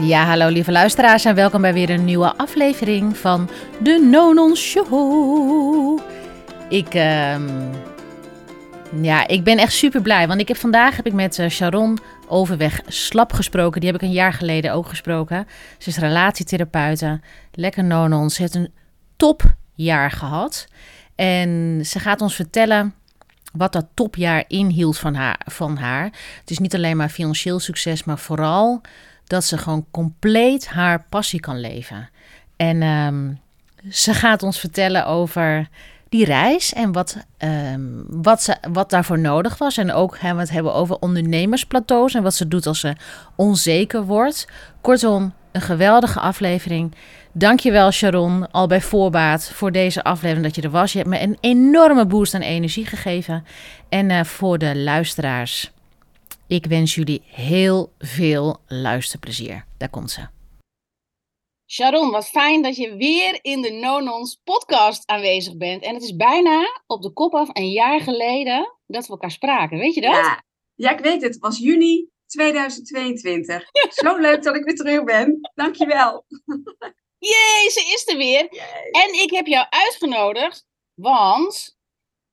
Ja, hallo lieve luisteraars en welkom bij weer een nieuwe aflevering van de Nonon Show. Ik, ehm, ja, ik ben echt super blij, want ik heb vandaag heb ik met eh, Sharon Overweg Slap gesproken. Die heb ik een jaar geleden ook gesproken. Ze is relatietherapeute, lekker nonon. Ze heeft een topjaar gehad en ze gaat ons vertellen wat dat topjaar inhield van haar, van haar. Het is niet alleen maar financieel succes, maar vooral dat ze gewoon compleet haar passie kan leven. En ehm, ze gaat ons vertellen over die reis en wat, ehm, wat, ze, wat daarvoor nodig was. En ook gaan we het hebben over ondernemersplateaus en wat ze doet als ze onzeker wordt. Kortom, een geweldige aflevering. Dankjewel Sharon, al bij voorbaat voor deze aflevering dat je er was. Je hebt me een enorme boost aan energie gegeven. En uh, voor de luisteraars, ik wens jullie heel veel luisterplezier. Daar komt ze. Sharon, wat fijn dat je weer in de Nonons podcast aanwezig bent. En het is bijna op de kop af een jaar geleden dat we elkaar spraken. Weet je dat? Ja, ja ik weet het. Het was juni 2022. Zo leuk dat ik weer terug ben. Dankjewel. Jee, ze is er weer. En ik heb jou uitgenodigd, want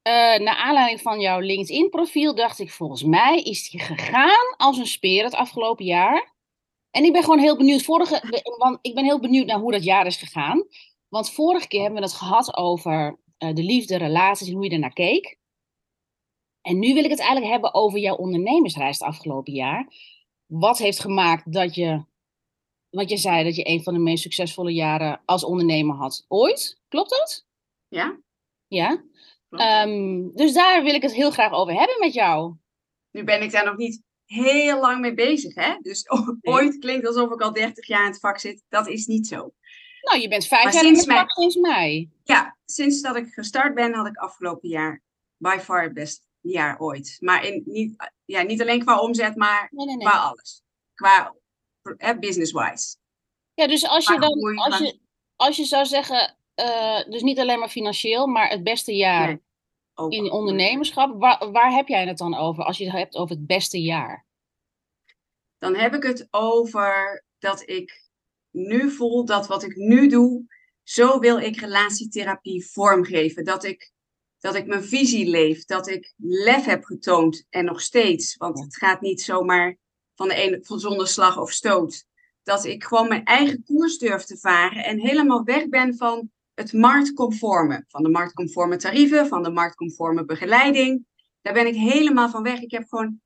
uh, naar aanleiding van jouw LinkedIn-profiel dacht ik, volgens mij is die gegaan als een speer het afgelopen jaar. En ik ben gewoon heel benieuwd, vorige, want ik ben heel benieuwd naar hoe dat jaar is gegaan. Want vorige keer hebben we het gehad over uh, de liefde, relaties en hoe je ernaar keek. En nu wil ik het eigenlijk hebben over jouw ondernemersreis het afgelopen jaar. Wat heeft gemaakt dat je, want je zei dat je een van de meest succesvolle jaren als ondernemer had ooit. Klopt dat? Ja. Ja. Um, dus daar wil ik het heel graag over hebben met jou. Nu ben ik daar nog niet heel lang mee bezig, hè? Dus ooit klinkt alsof ik al 30 jaar in het vak zit. Dat is niet zo. Nou, je bent vijf jaar in het vak sinds mei. Ja, sinds dat ik gestart ben, had ik afgelopen jaar by far het beste jaar ooit. Maar in, niet, ja, niet alleen qua omzet, maar nee, nee, nee. qua alles. Qua business-wise. Ja, dus als je dan, als je, als je zou zeggen, uh, dus niet alleen maar financieel, maar het beste jaar in ondernemerschap. Waar, waar heb jij het dan over als je het hebt over het beste jaar? Dan heb ik het over dat ik nu voel dat wat ik nu doe, zo wil ik relatietherapie vormgeven. Dat ik, dat ik mijn visie leef, dat ik lef heb getoond en nog steeds. Want het gaat niet zomaar van de ene van zonder slag of stoot. Dat ik gewoon mijn eigen koers durf te varen en helemaal weg ben van het marktconforme. Van de marktconforme tarieven, van de marktconforme begeleiding. Daar ben ik helemaal van weg. Ik heb gewoon.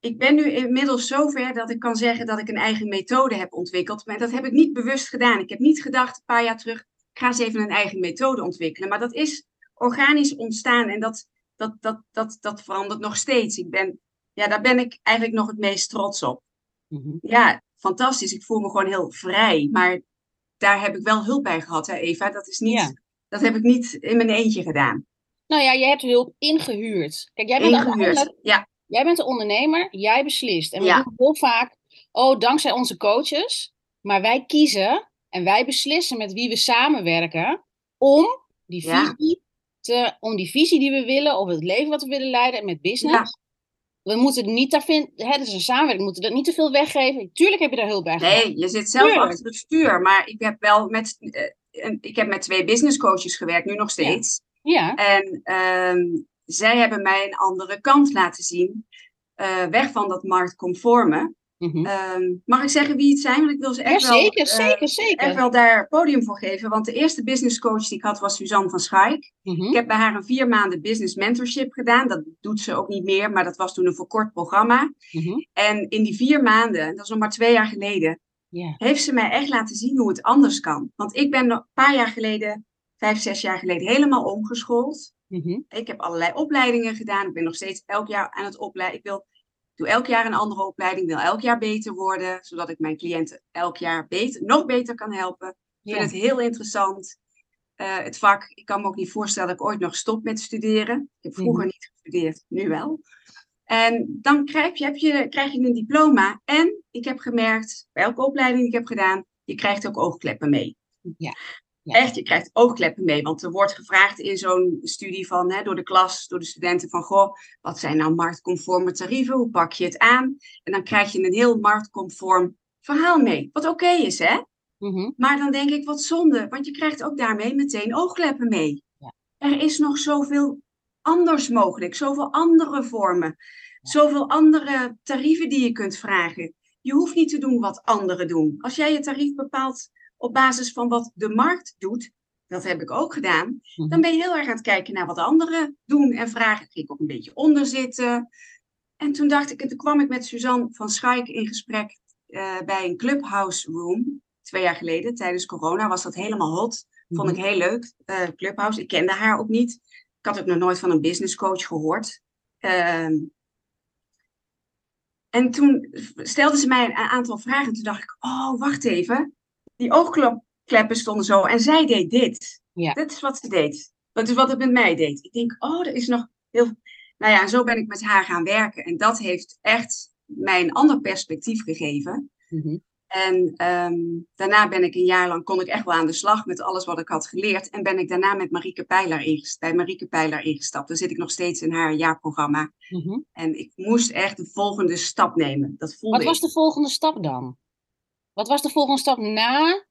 Ik ben nu inmiddels zover dat ik kan zeggen dat ik een eigen methode heb ontwikkeld. Maar dat heb ik niet bewust gedaan. Ik heb niet gedacht een paar jaar terug, ik ga eens even een eigen methode ontwikkelen. Maar dat is organisch ontstaan en dat, dat, dat, dat, dat verandert nog steeds. Ik ben, ja, daar ben ik eigenlijk nog het meest trots op. Mm-hmm. Ja, fantastisch. Ik voel me gewoon heel vrij. Maar daar heb ik wel hulp bij gehad, hè, Eva. Dat, is niet, dat heb ik niet in mijn eentje gedaan. Nou ja, je hebt hulp ingehuurd. Kijk, jij bent, ingehuurd, ja. jij bent de ondernemer, jij beslist. En we ja. doen heel vaak, oh, dankzij onze coaches. Maar wij kiezen en wij beslissen met wie we samenwerken om die visie, te, om die visie die we willen, of het leven wat we willen leiden met business, we moeten niet daar vinden, hè, dat is een samenwerking, we moeten dat niet te veel weggeven. Tuurlijk heb je daar hulp bij. Nee, je zit zelf achter het stuur, maar ik heb wel met, uh, ik heb met twee business coaches gewerkt, nu nog steeds. Ja. En um, zij hebben mij een andere kant laten zien, uh, weg van dat marktconforme. Mm -hmm. mag ik zeggen wie het zijn? Want ik wil ze echt, ja, zeker, wel, zeker, zeker. echt wel daar podium voor geven. Want de eerste business coach die ik had was Suzanne van Schaik. Mm -hmm. Ik heb bij haar een vier maanden business mentorship gedaan. Dat doet ze ook niet meer, maar dat was toen een verkort programma. Mm -hmm. En in die vier maanden, dat is nog maar twee jaar geleden, yeah. heeft ze mij echt laten zien hoe het anders kan. Want ik ben een paar jaar geleden, vijf, zes jaar geleden, helemaal omgeschoold. Ik heb allerlei opleidingen gedaan. Ik ben nog steeds elk jaar aan het opleiden. Ik wil doe elk jaar een andere opleiding, wil elk jaar beter worden, zodat ik mijn cliënten elk jaar beter, nog beter kan helpen. Ik vind het heel interessant. Uh, het vak, ik kan me ook niet voorstellen dat ik ooit nog stop met studeren. Ik heb vroeger mm. niet gestudeerd, nu wel. En dan krijg je, heb je, krijg je een diploma. En ik heb gemerkt, bij elke opleiding die ik heb gedaan, je krijgt ook oogkleppen mee. Ja. Ja. Echt, je krijgt oogkleppen mee. Want er wordt gevraagd in zo'n studie van, hè, door de klas, door de studenten van, goh, wat zijn nou marktconforme tarieven? Hoe pak je het aan? En dan krijg je een heel marktconform verhaal mee. Wat oké is, hè? Mhm. Maar dan denk ik, wat zonde, want je krijgt ook daarmee meteen oogkleppen mee. Ja. Er is nog zoveel anders mogelijk, zoveel andere vormen, zoveel andere tarieven die je kunt vragen. Je hoeft niet te doen wat anderen doen. Als jij je tarief bepaalt op basis van wat de markt doet, dat heb ik ook gedaan, Mhm. dan ben je heel erg aan het kijken naar wat anderen doen en vragen. Ging ik ook een beetje onder zitten. En toen dacht ik, en toen kwam ik met Suzanne van Schaik in gesprek eh, bij een clubhouse room. Twee jaar geleden, tijdens corona, was dat helemaal hot. Vond ik heel leuk, eh, Clubhouse. Ik kende haar ook niet. Ik had ook nog nooit van een business coach gehoord. Ehm, en toen stelde ze mij een aantal vragen. En toen dacht ik, oh, wacht even. Die oogkleppen stonden zo. En zij deed dit. Ja. Dit is wat ze deed. Dat is wat het met mij deed. Ik denk, oh, er is nog heel... Nou ja, en zo ben ik met haar gaan werken. En dat heeft echt mij een ander perspectief gegeven. Mhm. En ehm, daarna ben ik een jaar lang, kon ik echt wel aan de slag met alles wat ik had geleerd. En ben ik daarna met Marieke Pijler ingestapt, bij Marieke Pijler ingestapt. Dan zit ik nog steeds in haar jaarprogramma. Mhm. En ik moest echt de volgende stap nemen. Dat voelde Wat was ik. de volgende stap dan? Wat was de volgende stap na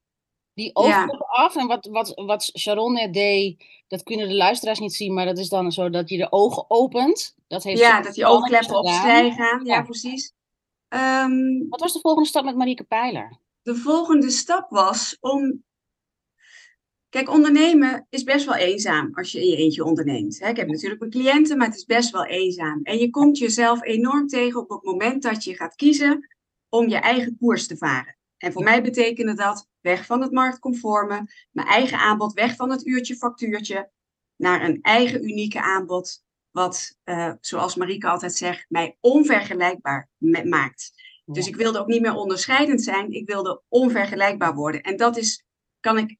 die oogkleppen af? En wat, wat, wat Sharon net deed, dat kunnen de luisteraars niet zien, maar dat is dan zo dat je de ogen opent. Dat heeft Ja, dat die oogkleppen gaan. Ja, Ja. precies. Ehm, Wat was de volgende stap met Marieke Pijler? de volgende stap was om. Kijk, ondernemen is best wel eenzaam als je in je eentje onderneemt. Ik heb natuurlijk mijn cliënten, maar het is best wel eenzaam. En je komt jezelf enorm tegen op het moment dat je gaat kiezen om je eigen koers te varen. En voor mij betekende dat weg van het marktconforme, mijn eigen aanbod, weg van het uurtje factuurtje, naar een eigen unieke aanbod, wat, eh, zoals Marieke altijd zegt, mij onvergelijkbaar maakt. Dus ik wilde ook niet meer onderscheidend zijn, ik wilde onvergelijkbaar worden. En dat is, kan ik,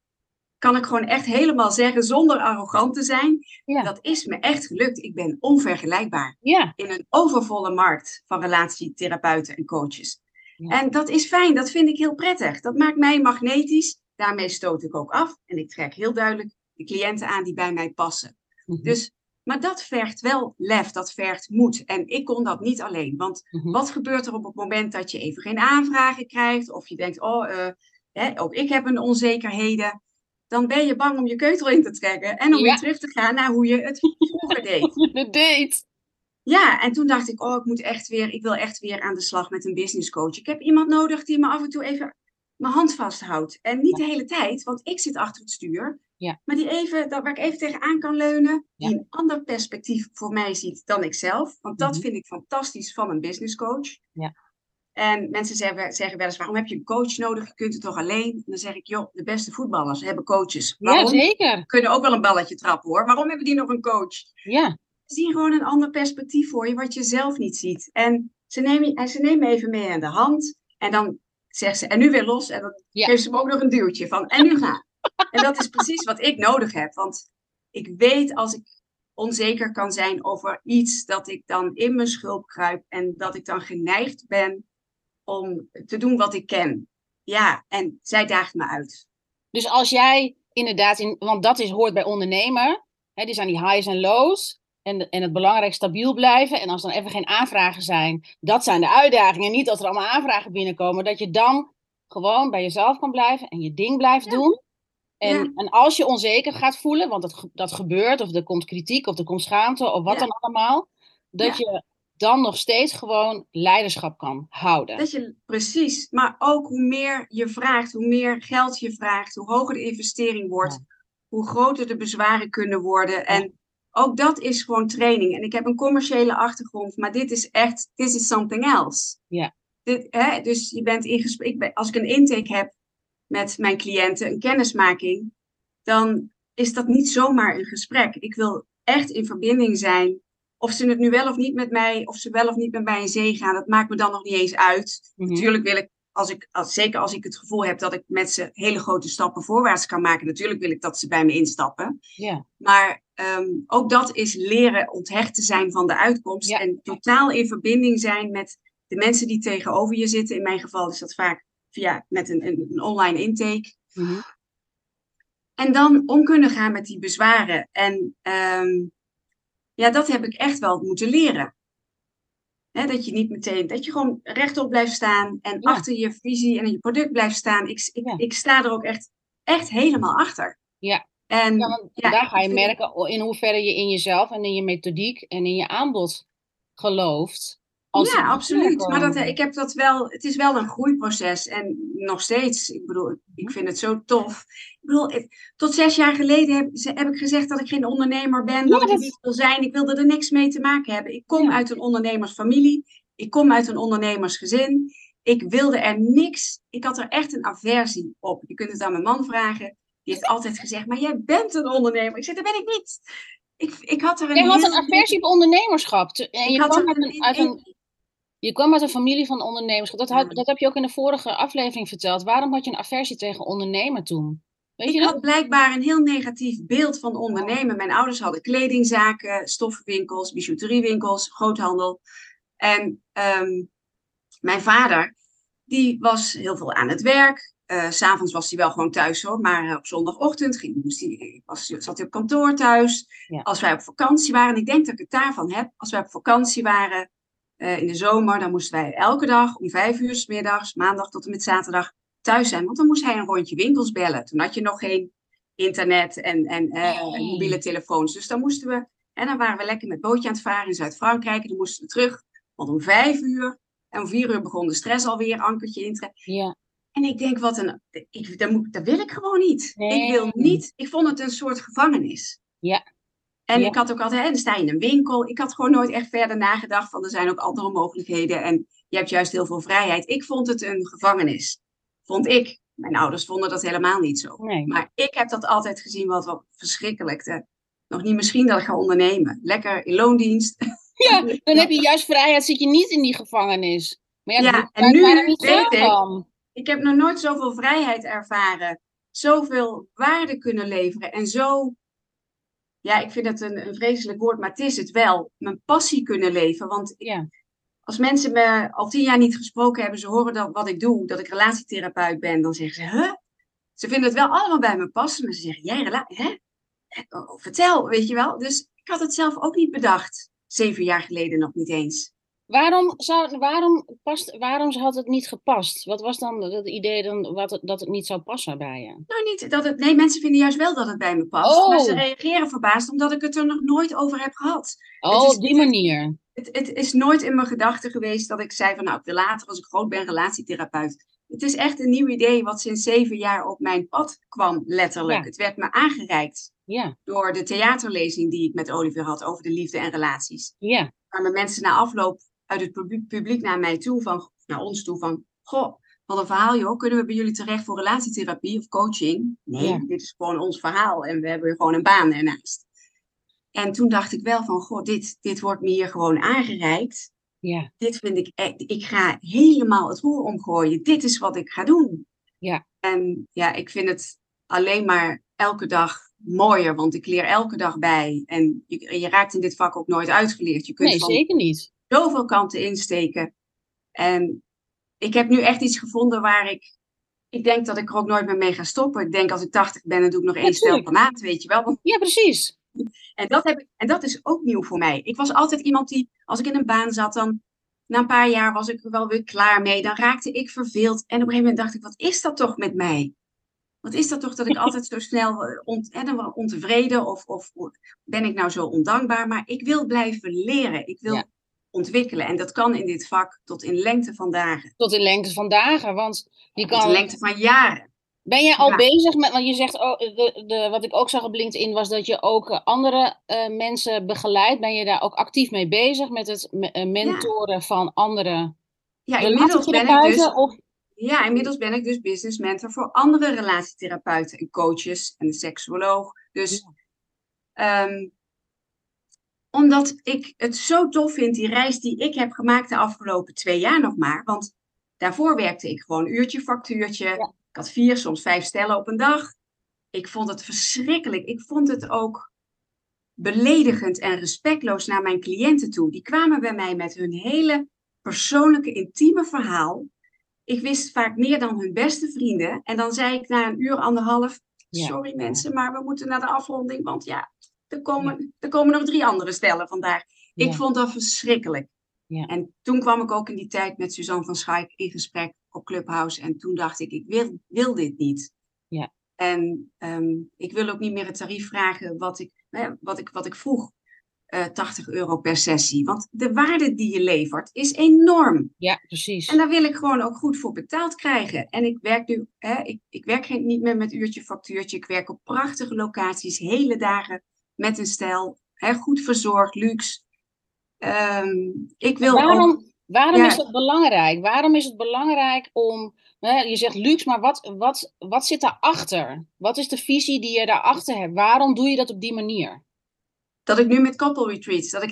kan ik gewoon echt helemaal zeggen, zonder arrogant te zijn, Ja. dat is me echt gelukt. Ik ben onvergelijkbaar Ja, in een overvolle markt van relatietherapeuten en coaches. En dat is fijn, dat vind ik heel prettig. Dat maakt mij magnetisch. Daarmee stoot ik ook af. En ik trek heel duidelijk de cliënten aan die bij mij passen. Mhm. Dus, maar dat vergt wel lef, dat vergt moed. En ik kon dat niet alleen. Want Mhm. wat gebeurt er op het moment dat je even geen aanvragen krijgt? Of je denkt, oh, eh, hè, ook ik heb een onzekerheden. Dan ben je bang om je keutel in te trekken. En om Ja. weer terug te gaan naar hoe je het vroeger deed. de date. Ja, en toen dacht ik, oh, ik moet echt weer, ik wil echt weer aan de slag met een business coach. Ik heb iemand nodig die me af en toe even mijn hand vasthoudt. En niet de hele tijd, want ik zit achter het stuur. Ja. Maar die even, dat, waar ik even tegenaan kan leunen, die Ja. een ander perspectief voor mij ziet dan ik zelf. Want dat Mhm. vind ik fantastisch van een business coach. Ja. En mensen zeggen, zeggen wel eens, waarom heb je een coach nodig? Je kunt het toch alleen? En dan zeg ik, joh, de beste voetballers hebben coaches. Ja, Waarom? zeker. Kunnen ook wel een balletje trappen hoor. Waarom hebben die nog een coach? Ja, zien gewoon een ander perspectief voor je, wat je zelf niet ziet. En ze nemen, en ze nemen even mee aan de hand. En dan zegt ze, en nu weer los. En dan Ja. geeft ze me ook nog een duwtje van, en nu gaan. en dat is precies wat ik nodig heb. Want ik weet als ik onzeker kan zijn over iets, dat ik dan in mijn schulp kruip. En dat ik dan geneigd ben om te doen wat ik ken. Ja, en zij daagt me uit. dus als jij inderdaad, in, want dat is, hoort bij ondernemer, hè, die zijn die highs en lows. En, en het belangrijk stabiel blijven. En als dan even geen aanvragen zijn, dat zijn de uitdagingen. Niet dat er allemaal aanvragen binnenkomen, dat je dan gewoon bij jezelf kan blijven en je ding blijft Ja. doen. En, Ja. en als je onzeker gaat voelen, want dat, dat gebeurt, of er komt kritiek, of er komt schaamte, of wat Ja. dan allemaal, dat je dan nog steeds gewoon leiderschap kan houden. Dat je, precies, maar ook hoe meer je vraagt, hoe meer geld je vraagt, hoe hoger de investering wordt, hoe groter de bezwaren kunnen worden. En ook dat is gewoon training. En ik heb een commerciële achtergrond, maar dit is echt, this is something else. Ja. Dit, hè, dus je bent in gesprek, als ik een intake heb met mijn cliënten, een kennismaking, dan is dat niet zomaar een gesprek. Ik wil echt in verbinding zijn. Of ze het nu wel of niet met mij, of ze wel of niet met mij in zee gaan, dat maakt me dan nog niet eens uit. Mhm. Natuurlijk wil ik, als ik, als, zeker als ik het gevoel heb dat ik met ze hele grote stappen voorwaarts kan maken, natuurlijk wil ik dat ze bij me instappen. Ja. Maar ehm, ook dat is leren onthecht te zijn van de uitkomst Ja. en totaal in verbinding zijn met de mensen die tegenover je zitten. In mijn geval is dat vaak via met een, een, een online intake. Mhm. En dan om kunnen gaan met die bezwaren. En ehm, ja, dat heb ik echt wel moeten leren. Dat je niet meteen, dat je gewoon rechtop blijft staan en Ja. achter je visie en je product blijft staan. Ik, ik, Ja. ik sta er ook echt, echt helemaal achter. Ja. En Ja, daar ga je merken in hoeverre je in jezelf en in je methodiek en in je aanbod gelooft. Als ja, absoluut. Maar dat, ik heb dat wel, het is wel een groeiproces. En nog steeds, ik bedoel, Mhm. ik vind het zo tof. Ik bedoel, tot zes jaar geleden heb, heb ik gezegd dat ik geen ondernemer ben, dat Ja, ik niet wil zijn. Ik wilde er niks mee te maken hebben. Ik kom Ja. uit een ondernemersfamilie. Ik kom uit een ondernemersgezin. Ik wilde er niks, ik had er echt een aversie op. Je kunt het aan mijn man vragen. Die heeft altijd gezegd, maar jij bent een ondernemer. Ik zeg, dat ben ik niet. Ik, ik had er een Jij had een aversie op ondernemerschap. En ik je had kwam uit een, uit een, je kwam uit een familie van ondernemerschap. Dat, had, dat heb je ook in de vorige aflevering verteld. Waarom had je een aversie tegen ondernemen toen? Weet je Ik dat? had blijkbaar een heel negatief beeld van ondernemen. Mijn ouders hadden kledingzaken, stoffenwinkels, bijouteriewinkels, groothandel. En ehm, mijn vader, die was heel veel aan het werk. S S'avonds was hij wel gewoon thuis hoor, maar eh, op zondagochtend ging, moest hij, was, zat hij op kantoor thuis. Ja. Als wij op vakantie waren, en ik denk dat ik het daarvan heb, als wij op vakantie waren eh, in de zomer, dan moesten wij elke dag om vijf uur 's middags, maandag tot en met zaterdag, thuis zijn. Want dan moest hij een rondje winkels bellen. Toen had je nog geen internet en, en eh, Nee. mobiele telefoons. Dus dan moesten we, en dan waren we lekker met bootje aan het varen in Zuid-Frankrijk. En dan moesten we terug, want om vijf uur en om vier uur begon de stress alweer, ankertje intrekken. Ja. En ik denk, wat een, ik, dat, moet, dat wil ik gewoon niet. Nee. Ik wil niet, ik vond het een soort gevangenis. Ja. En Ja. ik had ook altijd, hè, dan sta je in een winkel. Ik had gewoon nooit echt verder nagedacht van er zijn ook andere mogelijkheden. En je hebt juist heel veel vrijheid. Ik vond het een gevangenis. Vond ik. Mijn ouders vonden dat helemaal niet zo. Nee. Maar ik heb dat altijd gezien wat, wat verschrikkelijk. De, nog niet misschien dat ik ga ondernemen. Lekker in loondienst. Ja, dan heb je juist vrijheid, zit je niet in die gevangenis. Maar ja, en nu weet ik-. Ik heb nog nooit zoveel vrijheid ervaren. Zoveel waarde kunnen leveren. En zo, ja, ik vind het een, een vreselijk woord, maar het is het wel. Mijn passie kunnen leven. Want Ja. als mensen me al tien jaar niet gesproken hebben, ze horen dat wat ik doe, dat ik relatietherapeut ben, dan zeggen ze, huh? Ze vinden het wel allemaal bij me passen, maar ze zeggen, jij rela hè? Oh, vertel, weet je wel. Dus ik had het zelf ook niet bedacht. Zeven jaar geleden nog niet eens. Waarom, zou, waarom, past, waarom had het niet gepast? Wat was dan het idee dan, wat dat het niet zou passen bij je? Nou, niet dat het. Nee, mensen vinden juist wel dat het bij me past. Oh. Maar ze reageren verbaasd omdat ik het er nog nooit over heb gehad. Oh, is- op die manier. Het, het is nooit in mijn gedachten geweest dat ik zei van nou, ik wil later als ik groot ben relatietherapeut. Het is echt een nieuw idee wat sinds zeven jaar op mijn pad kwam, letterlijk. Ja. Het werd me aangereikt Ja, door de theaterlezing die ik met Oliver had over de liefde en relaties. ja, kwamen mensen na afloop uit het publiek, publiek naar mij toe, van, naar ons toe, van, goh, wat een verhaal joh, kunnen we bij jullie terecht voor relatietherapie of coaching? Nee, Ja. dit is gewoon ons verhaal en we hebben gewoon een baan ernaast. En toen dacht ik wel van, goh, dit, dit wordt me hier gewoon aangereikt. ja, Dit vind ik, echt- ik ga helemaal het roer omgooien. Dit is wat ik ga doen. Ja. En ja, ik vind het alleen maar elke dag mooier, want ik leer elke dag bij. En je, je raakt in dit vak ook nooit uitgeleerd. Je kunt nee, van zeker niet. Zoveel kanten insteken. En ik heb nu echt iets gevonden waar ik. Ik denk dat ik er ook nooit meer mee ga stoppen. Ik denk als ik 80 ben, dan doe ik nog één stel per maand, weet je wel. Want- Ja, precies. En dat, heb ik, en dat is ook nieuw voor mij. Ik was altijd iemand die, als ik in een baan zat, dan na een paar jaar was ik er wel weer klaar mee. Dan raakte ik verveeld. En op een gegeven moment dacht ik, wat is dat toch met mij? Wat is dat toch dat ik altijd zo snel eh, ont, eh, dan wel ontevreden of, of ben ik nou zo ondankbaar? Maar ik wil blijven leren. Ik wil Ja. Ontwikkelen. En dat kan in dit vak tot in lengte van dagen. Tot in lengte van dagen. Want je Tot in kan. lengte van jaren. Ben je al Ja. bezig met, want je zegt, oh, de, de, wat ik ook zag op LinkedIn was dat je ook eh, andere eh, mensen begeleidt. Ben je daar ook actief mee bezig met het eh, mentoren van andere Ja, inmiddels ben ik relatietherapeuten? dus, Of, ja, inmiddels ben ik dus business mentor voor andere relatietherapeuten en coaches en een seksuoloog. Dus ehm, omdat ik het zo tof vind, die reis die ik heb gemaakt de afgelopen twee jaar nog maar. Want daarvoor werkte ik gewoon uurtje, factuurtje. Ja. Ik had vier, soms vijf stellen op een dag. Ik vond het verschrikkelijk. Ik vond het ook beledigend en respectloos naar mijn cliënten toe. Die kwamen bij mij met hun hele persoonlijke, intieme verhaal. Ik wist vaak meer dan hun beste vrienden. En dan zei ik na een uur, anderhalf, Ja. sorry mensen, maar we moeten naar de afronding. Want ja, er komen, er komen nog drie andere stellen vandaag. Ik vond dat verschrikkelijk. Ja. En toen kwam ik ook in die tijd met Suzanne van Schaik in gesprek op Clubhouse. En toen dacht ik, ik wil, wil dit niet. Ja. En ehm, ik wil ook niet meer het tarief vragen wat ik, hè, wat ik, wat ik vroeg. eh 80 euro per sessie. Want de waarde die je levert is enorm. Ja, precies. En daar wil ik gewoon ook goed voor betaald krijgen. En ik werk nu, hè, ik, ik werk geen, niet meer met uurtje factuurtje. Ik werk op prachtige locaties, hele dagen met een stijl. Hè, goed verzorgd, luxe. Ehm, ik wil Waarom, waarom Ja. is het belangrijk? Waarom is het belangrijk om, hè, je zegt luxe, maar wat, wat, wat zit daarachter? Wat is de visie die je daarachter hebt? Waarom doe je dat op die manier? dat ik nu met couple retreats, dat ik,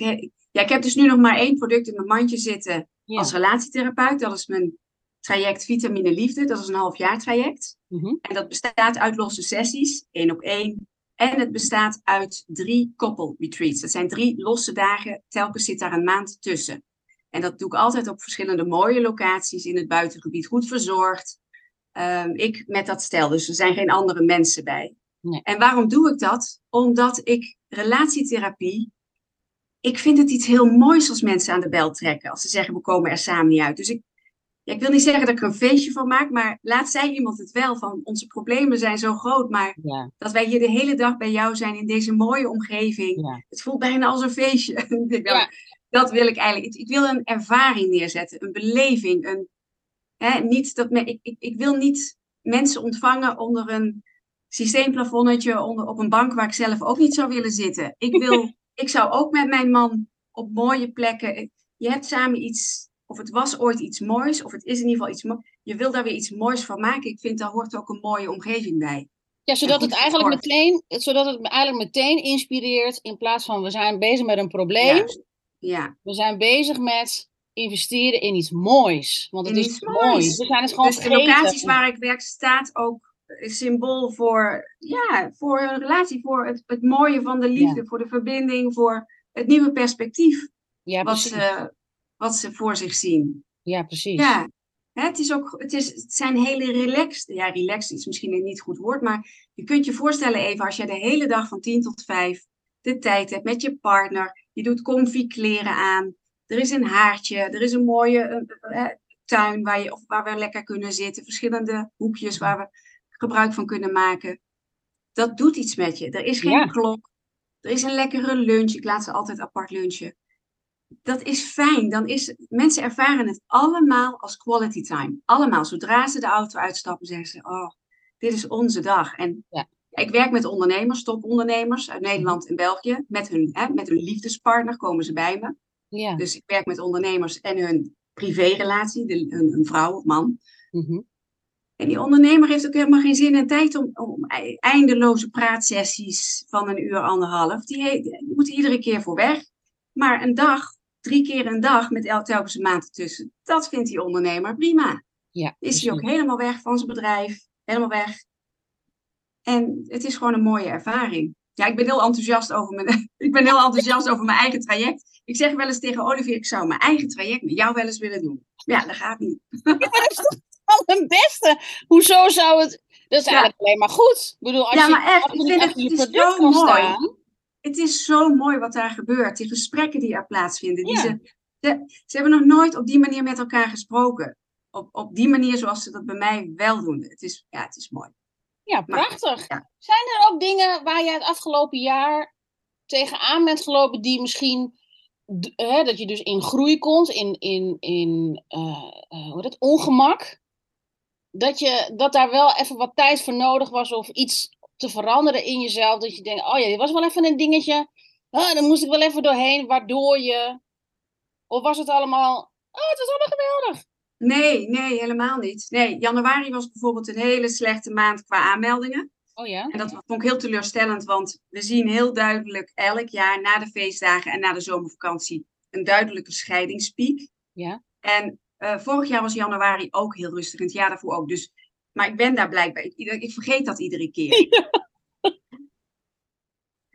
ja, ik heb dus nu nog maar één product in mijn mandje zitten Ja. als relatietherapeut. Dat is mijn traject Vitamine Liefde. Dat is een half jaar traject. Mhm. En dat bestaat uit losse sessies, één op één. En het bestaat uit drie couple retreats. Dat zijn drie losse dagen, telkens zit daar een maand tussen. En dat doe ik altijd op verschillende mooie locaties in het buitengebied, goed verzorgd. Ehm, ik met dat stel, dus er zijn geen andere mensen bij. Nee. En waarom doe ik dat? Omdat ik relatietherapie, ik vind het iets heel moois als mensen aan de bel trekken. Als ze zeggen, we komen er samen niet uit. Dus ik, ja, ik wil niet zeggen dat ik er een feestje van maak, maar laat zei iemand het wel, van onze problemen zijn zo groot, maar Ja, dat wij hier de hele dag bij jou zijn in deze mooie omgeving. ja. Het voelt bijna als een feestje. Dat wil ik eigenlijk. Ik, ik wil een ervaring neerzetten, een beleving. Een, hè, niet dat me, ik, ik, ik wil niet mensen ontvangen onder een systeemplafonnetje, onder, op een bank waar ik zelf ook niet zou willen zitten. Ik, wil, ik zou ook met mijn man op mooie plekken. Je hebt samen iets, of het was ooit iets moois, of het is in ieder geval iets moois. Je wil daar weer iets moois van maken. Ik vind daar hoort ook een mooie omgeving bij. Ja, zodat het eigenlijk meteen, zodat het eigenlijk meteen inspireert in plaats van we zijn bezig met een probleem. Ja. We zijn bezig met investeren in iets moois. Want het In is mooi. moois. We zijn het gewoon Dus de locaties waar ik werk staat ook symbool voor, ja, voor een relatie, voor het, het mooie van de liefde, voor de verbinding, voor het nieuwe perspectief Ja, wat precies. Wat ze voor zich zien. Ja, precies. Ja, hè, het, is ook, het, is, het zijn hele relaxed, ja, relaxed is misschien een niet goed woord, maar je kunt je voorstellen even als jij de hele dag van 10 tot 5 de tijd hebt met je partner, je doet comfy kleren aan, er is een haartje, er is een mooie eh, eh, tuin waar, je, of waar we lekker kunnen zitten, verschillende hoekjes waar we gebruik van kunnen maken. Dat doet iets met je. Er is geen Ja. klok, er is een lekkere lunch, ik laat ze altijd apart lunchen. Dat is fijn. Dan is, mensen ervaren het allemaal als quality time. Allemaal. Zodra ze de auto uitstappen, zeggen ze: Oh, dit is onze dag. En Ja. ik werk met ondernemers, topondernemers uit Nederland en België. Met hun, hè, met hun liefdespartner komen ze bij me. Ja. Dus ik werk met ondernemers en hun privérelatie, de, hun, hun vrouw of man. Mhm. En die ondernemer heeft ook helemaal geen zin en tijd om, om ei- eindeloze praatsessies van een uur, anderhalf. Die, die moet iedere keer voor weg. Maar een dag, drie keer een dag met el- telkens een maand ertussen, dat vindt die ondernemer prima. Ja, Is hij ook helemaal weg van zijn bedrijf, helemaal weg. En het is gewoon een mooie ervaring. Ja, ik ben heel enthousiast over mijn, ik ben heel enthousiast over mijn eigen traject. Ik zeg wel eens tegen Olivier, ik zou mijn eigen traject met jou wel eens willen doen. Ja, dat gaat niet. Van het beste. Hoezo zou het... Dat is Ja. eigenlijk alleen maar goed. Ik bedoel, als Ja, je, maar echt, als ik je vind het- je het is zo mooi. staan. Het is zo mooi wat daar gebeurt. Die gesprekken die er plaatsvinden. Die Ja. ze, ze, ze hebben nog nooit op die manier met elkaar gesproken. Op, op die manier zoals ze dat bij mij wel doen. Het is, ja, het is mooi. Ja, Maar- prachtig. ja. Zijn er ook dingen waar jij het afgelopen jaar tegenaan bent gelopen die misschien, hè, dat je dus in groei komt, in, in, in eh, hoe het, ongemak? Dat, je, dat daar wel even wat tijd voor nodig was of iets te veranderen in jezelf. Dat je denkt, oh ja, dit was wel even een dingetje. Ah, daar moest ik wel even doorheen, waardoor je... Of was het allemaal, oh, het was allemaal geweldig. Nee, nee, helemaal niet. Nee, januari was bijvoorbeeld een hele slechte maand qua aanmeldingen. Oh ja? En dat vond ik heel teleurstellend, want we zien heel duidelijk elk jaar na de feestdagen en na de zomervakantie een duidelijke scheidingspiek. Ja. En eh, vorig jaar was januari ook heel rustig, en het jaar daarvoor ook. Dus, maar ik ben daar blijkbaar, ik, ik vergeet dat iedere keer.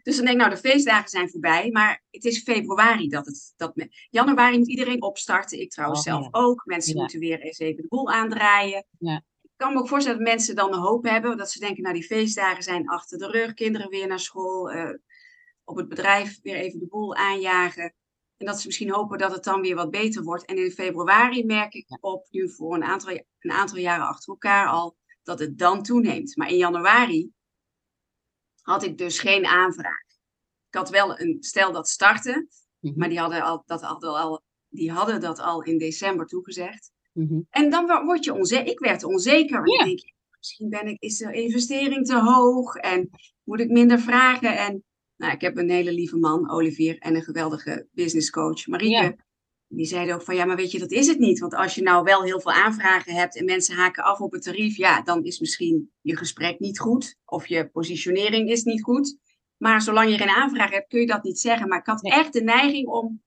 Dus dan denk ik, nou, de feestdagen zijn voorbij, maar het is februari dat het. Dat me, januari moet iedereen opstarten. Ik trouwens Oh, zelf ja. ook. Mensen Ja. moeten weer eens even de boel aandraaien. Ja. Ik kan me ook voorstellen dat mensen dan de hoop hebben, dat ze denken, nou, die feestdagen zijn achter de rug, kinderen weer naar school, eh, op het bedrijf weer even de boel aanjagen. En dat ze misschien hopen dat het dan weer wat beter wordt. En in februari merk ik op, nu voor een aantal, een aantal jaren achter elkaar al, dat het dan toeneemt. Maar in januari had ik dus geen aanvraag. Ik had wel een stel dat startte, Mhm. maar die hadden, al, dat hadden al, die hadden dat al in december toegezegd. Mhm. En dan wo- word je onzeker. Ik werd onzeker. Ja. ik denk, misschien ben ik, is de investering te hoog en moet ik minder vragen. En nou, ik heb een hele lieve man, Olivier, en een geweldige businesscoach, Marieke. Ja. Die zeiden ook van, ja, maar weet je, dat is het niet. Want als je nou wel heel veel aanvragen hebt en mensen haken af op het tarief, ja, dan is misschien je gesprek niet goed of je positionering is niet goed. Maar zolang je geen aanvraag hebt, kun je dat niet zeggen. Maar ik had echt de neiging om,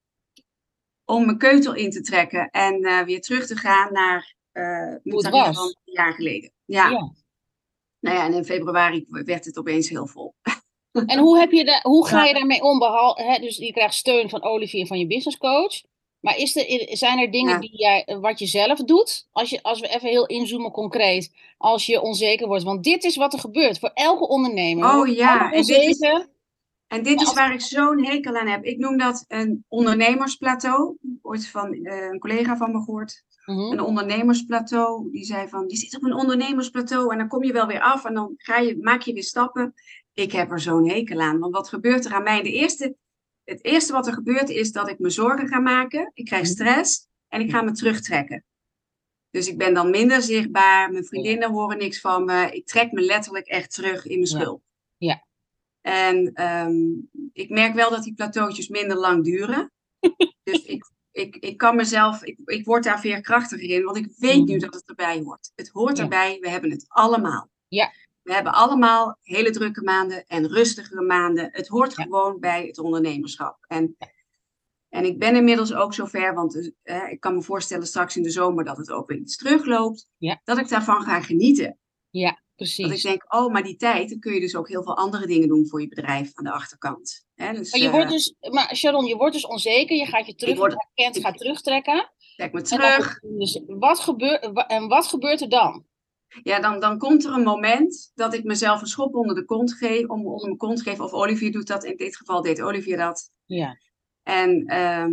om mijn keutel in te trekken en eh, weer terug te gaan naar eh mijn tarief van een jaar geleden. Ja. Ja. Nou ja, en in februari werd het opeens heel vol. En hoe, heb je da- hoe ga je daarmee om? Behal, hè, dus je krijgt steun van Olivier van je business coach. Maar is er, zijn er dingen Ja. die jij, wat je zelf doet? Als, je, als we even heel inzoomen concreet. Als je onzeker wordt. Want dit is wat er gebeurt voor elke ondernemer. Oh ja, en dit is-. En dit is waar ik zo'n hekel aan heb. Ik noem dat een ondernemersplateau. Ooit van eh, een collega van me gehoord. Mhm. Een ondernemersplateau. Die zei van, je zit op een ondernemersplateau en dan kom je wel weer af en dan ga je, maak je weer stappen. Ik heb er zo'n hekel aan. Want wat gebeurt er aan mij? De eerste, het eerste wat er gebeurt is dat ik me zorgen ga maken. Ik krijg Mhm. stress en ik ga me terugtrekken. Dus ik ben dan minder zichtbaar. Mijn vriendinnen horen niks van me. Ik trek me letterlijk echt terug in mijn schulp. Ja. En ehm, ik merk wel dat die plateautjes minder lang duren. dus ik, ik, ik kan mezelf, ik, ik word daar veerkrachtiger in, want ik weet nu Mhm. dat het erbij hoort. Het hoort Ja. erbij, we hebben het allemaal. Ja. We hebben allemaal hele drukke maanden en rustigere maanden. Het hoort Ja. gewoon bij het ondernemerschap. En, en ik ben inmiddels ook zover, want eh, ik kan me voorstellen straks in de zomer dat het ook weer iets terugloopt. Ja. Dat ik daarvan ga genieten. Ja, Dat ik precies. denk, oh, maar die tijd, dan kun je dus ook heel veel andere dingen doen voor je bedrijf aan de achterkant. Hè, dus, Maar, je eh, wordt dus, maar Sharon, je wordt dus onzeker. Je gaat je terug, word- gaat terugtrekken. trek me En dan- terug. dus wat gebeurt, en wat gebeurt er dan? Ja, dan, dan komt er een moment dat ik mezelf een schop onder de kont geef, om, onder mijn kont geef. Of Olivier doet dat, in dit geval deed Olivier dat. Ja. En ehm,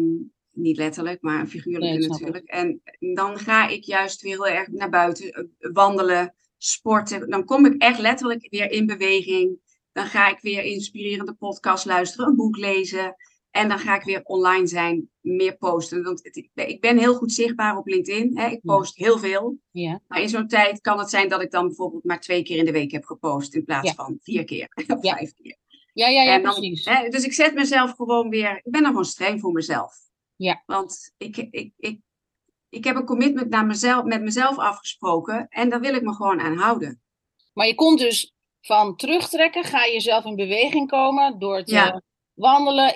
niet letterlijk, maar figuurlijk Nee, natuurlijk. En dan ga ik juist weer heel erg naar buiten eh, wandelen, sporten. Dan kom ik echt letterlijk weer in beweging. Dan ga ik weer inspirerende podcast luisteren, een boek lezen. En dan ga ik weer online zijn, meer posten. Want het- ik ben- heel goed zichtbaar op LinkedIn. Hè? Ik post heel veel. Ja. Maar in zo'n tijd kan het zijn dat ik dan bijvoorbeeld maar twee keer in de week heb gepost. In plaats Ja. van vier keer of Ja. vijf keer. Ja, ja, ja, En dan, precies. hè, dus ik zet mezelf gewoon weer. Ik ben dan gewoon streng voor mezelf. Ja. Want ik, ik, ik, ik heb een commitment naar mezelf, met mezelf afgesproken. En daar wil ik me gewoon aan houden. Maar je komt dus van terugtrekken, ga je zelf in beweging komen door te. Wandelen,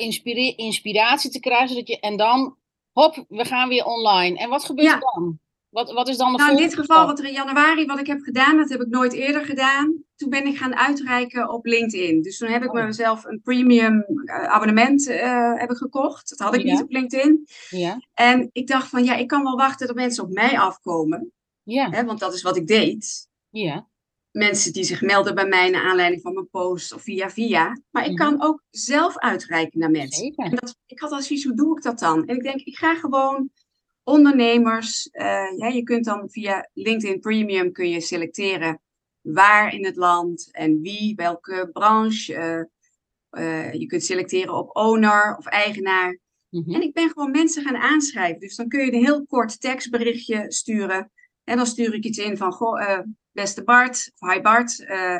inspiratie te krijgen. Zodat je, en dan, hop, we gaan weer online. En wat gebeurt Ja. er dan? Wat, wat is dan de Nou, in dit geval, stap? wat er in januari, wat ik heb gedaan, dat heb ik nooit eerder gedaan. Toen ben ik gaan uitreiken op LinkedIn. Dus toen heb ik Oh. mezelf een premium eh, abonnement eh, heb ik gekocht. Dat had ik Ja. niet op LinkedIn. Ja, En ik dacht van, ja, ik kan wel wachten dat mensen op mij afkomen. ja, Hè, want dat is wat ik deed. ja. Mensen die zich melden bij mij naar aanleiding van mijn post of via via. Maar ik Mhm. kan ook zelf uitreiken naar mensen. Zeker. En dat, ik had al zoiets, hoe doe ik dat dan? En ik denk, ik ga gewoon ondernemers. eh, ja, je kunt dan via LinkedIn Premium kun je selecteren waar in het land en wie, welke branche. eh, eh, je kunt selecteren op owner of eigenaar. Mhm. En ik ben gewoon mensen gaan aanschrijven. Dus dan kun je een heel kort tekstberichtje sturen. En dan stuur ik iets in van, goh, eh, beste Bart, of hi Bart, eh,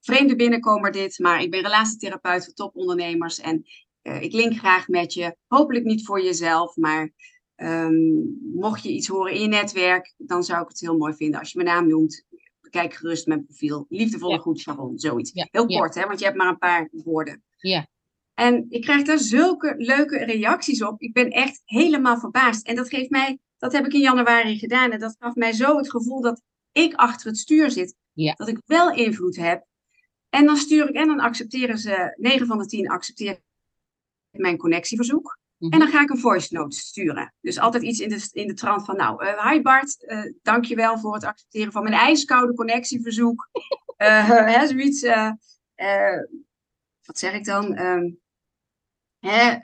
vreemde binnenkomer dit, maar ik ben relatietherapeut voor topondernemers en eh, ik link graag met je. Hopelijk niet voor jezelf, maar ehm, mocht je iets horen in je netwerk, dan zou ik het heel mooi vinden als je mijn naam noemt. Kijk gerust mijn profiel. Liefdevolle Ja. groet, Sharon, zoiets. Ja, Heel ja. kort, hè, want je hebt maar een paar woorden. Ja. En ik krijg daar zulke leuke reacties op. Ik ben echt helemaal verbaasd. En dat geeft mij, dat heb ik in januari gedaan. En dat gaf mij zo het gevoel dat ik achter het stuur zit. Ja. Dat ik wel invloed heb. En dan stuur ik, en dan accepteren ze, 9 van de 10 accepteren mijn connectieverzoek. Mhm. En dan ga ik een voice note sturen. Dus altijd iets in de, in de trant van, nou, eh hi Bart, eh dankjewel voor het accepteren van mijn ijskoude connectieverzoek. Eh, hè, zoiets. wat zeg ik dan? Ehm, hè,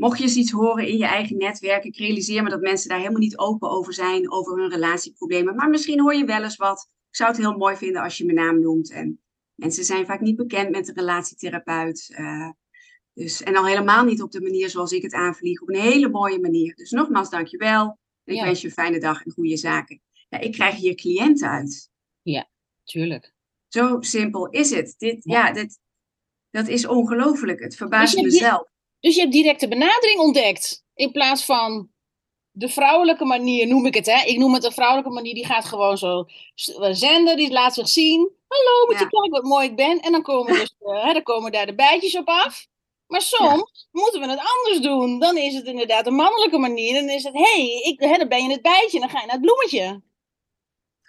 mocht je eens iets horen in je eigen netwerk, ik realiseer me dat mensen daar helemaal niet open over zijn, over hun relatieproblemen. Maar misschien hoor je wel eens wat. Ik zou het heel mooi vinden als je mijn naam noemt. En mensen zijn vaak niet bekend met een relatietherapeut. Uh, dus, en al helemaal niet op de manier zoals ik het aanvlieg, op een hele mooie manier. Dus nogmaals, dankjewel. En ik wens je een fijne dag en goede zaken. Ja, ik krijg hier cliënten uit. Ja, tuurlijk. Zo simpel is het. Dit, ja. dit, dat is ongelooflijk. Het verbaast mezelf. Dus je hebt directe benadering ontdekt. In plaats van de vrouwelijke manier, noem ik het. Hè? Ik noem het een vrouwelijke manier. Die gaat gewoon zo zenden. Die laat zich zien. Hallo, moet je kijken wat mooi ik ben. En dan komen, dus, uh, dan komen daar de bijtjes op af. Maar soms moeten we het anders doen. Dan is het inderdaad een mannelijke manier. Dan is het, hé, hey, ik, hè, dan ben je het bijtje. Dan ga je naar het bloemetje.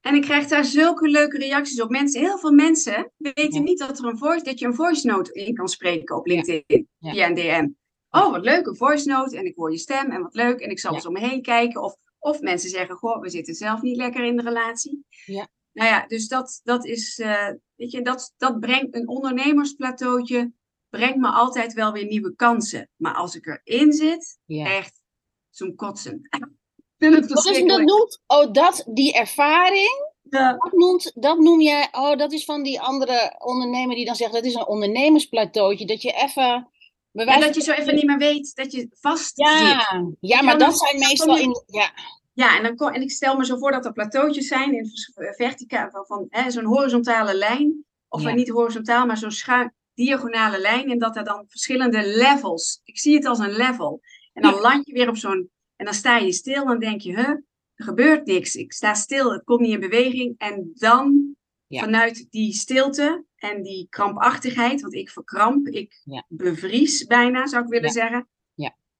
En ik krijg daar zulke leuke reacties op. Mensen, heel veel mensen weten niet dat, er een voice, dat je een voice note in kan spreken op LinkedIn via een DM. Oh, wat leuk, een voice note. En ik hoor je stem en wat leuk. En ik zal eens om me heen kijken. Of, of mensen zeggen, goh, we zitten zelf niet lekker in de relatie. Ja. Nou ja, dus dat, dat is, uh, weet je, dat, dat brengt een ondernemersplateautje, brengt me altijd wel weer nieuwe kansen. Maar als ik erin zit, echt zo'n kotsen. dat, is, dat noemt, oh, dat, die ervaring, ja. dat, noemt, dat noem jij, oh, dat is van die andere ondernemer die dan zegt, dat is een ondernemersplateautje, dat je even... Ja, dat je zo even niet meer weet dat je vast ja. zit. Ja, maar dat zijn meestal in... Ja. Ja, en, dan kom, en ik stel me zo voor dat er plateautjes zijn in verticaal, van, van zo'n horizontale lijn. Of niet horizontaal, maar zo'n schuin, diagonale lijn. En dat er dan verschillende levels. Ik zie het als een level. En dan land je weer op zo'n en dan sta je stil en denk je, huh, er gebeurt niks. Ik sta stil, het komt niet in beweging. En dan vanuit die stilte en die krampachtigheid, want ik verkramp, ik bevries bijna, zou ik willen zeggen.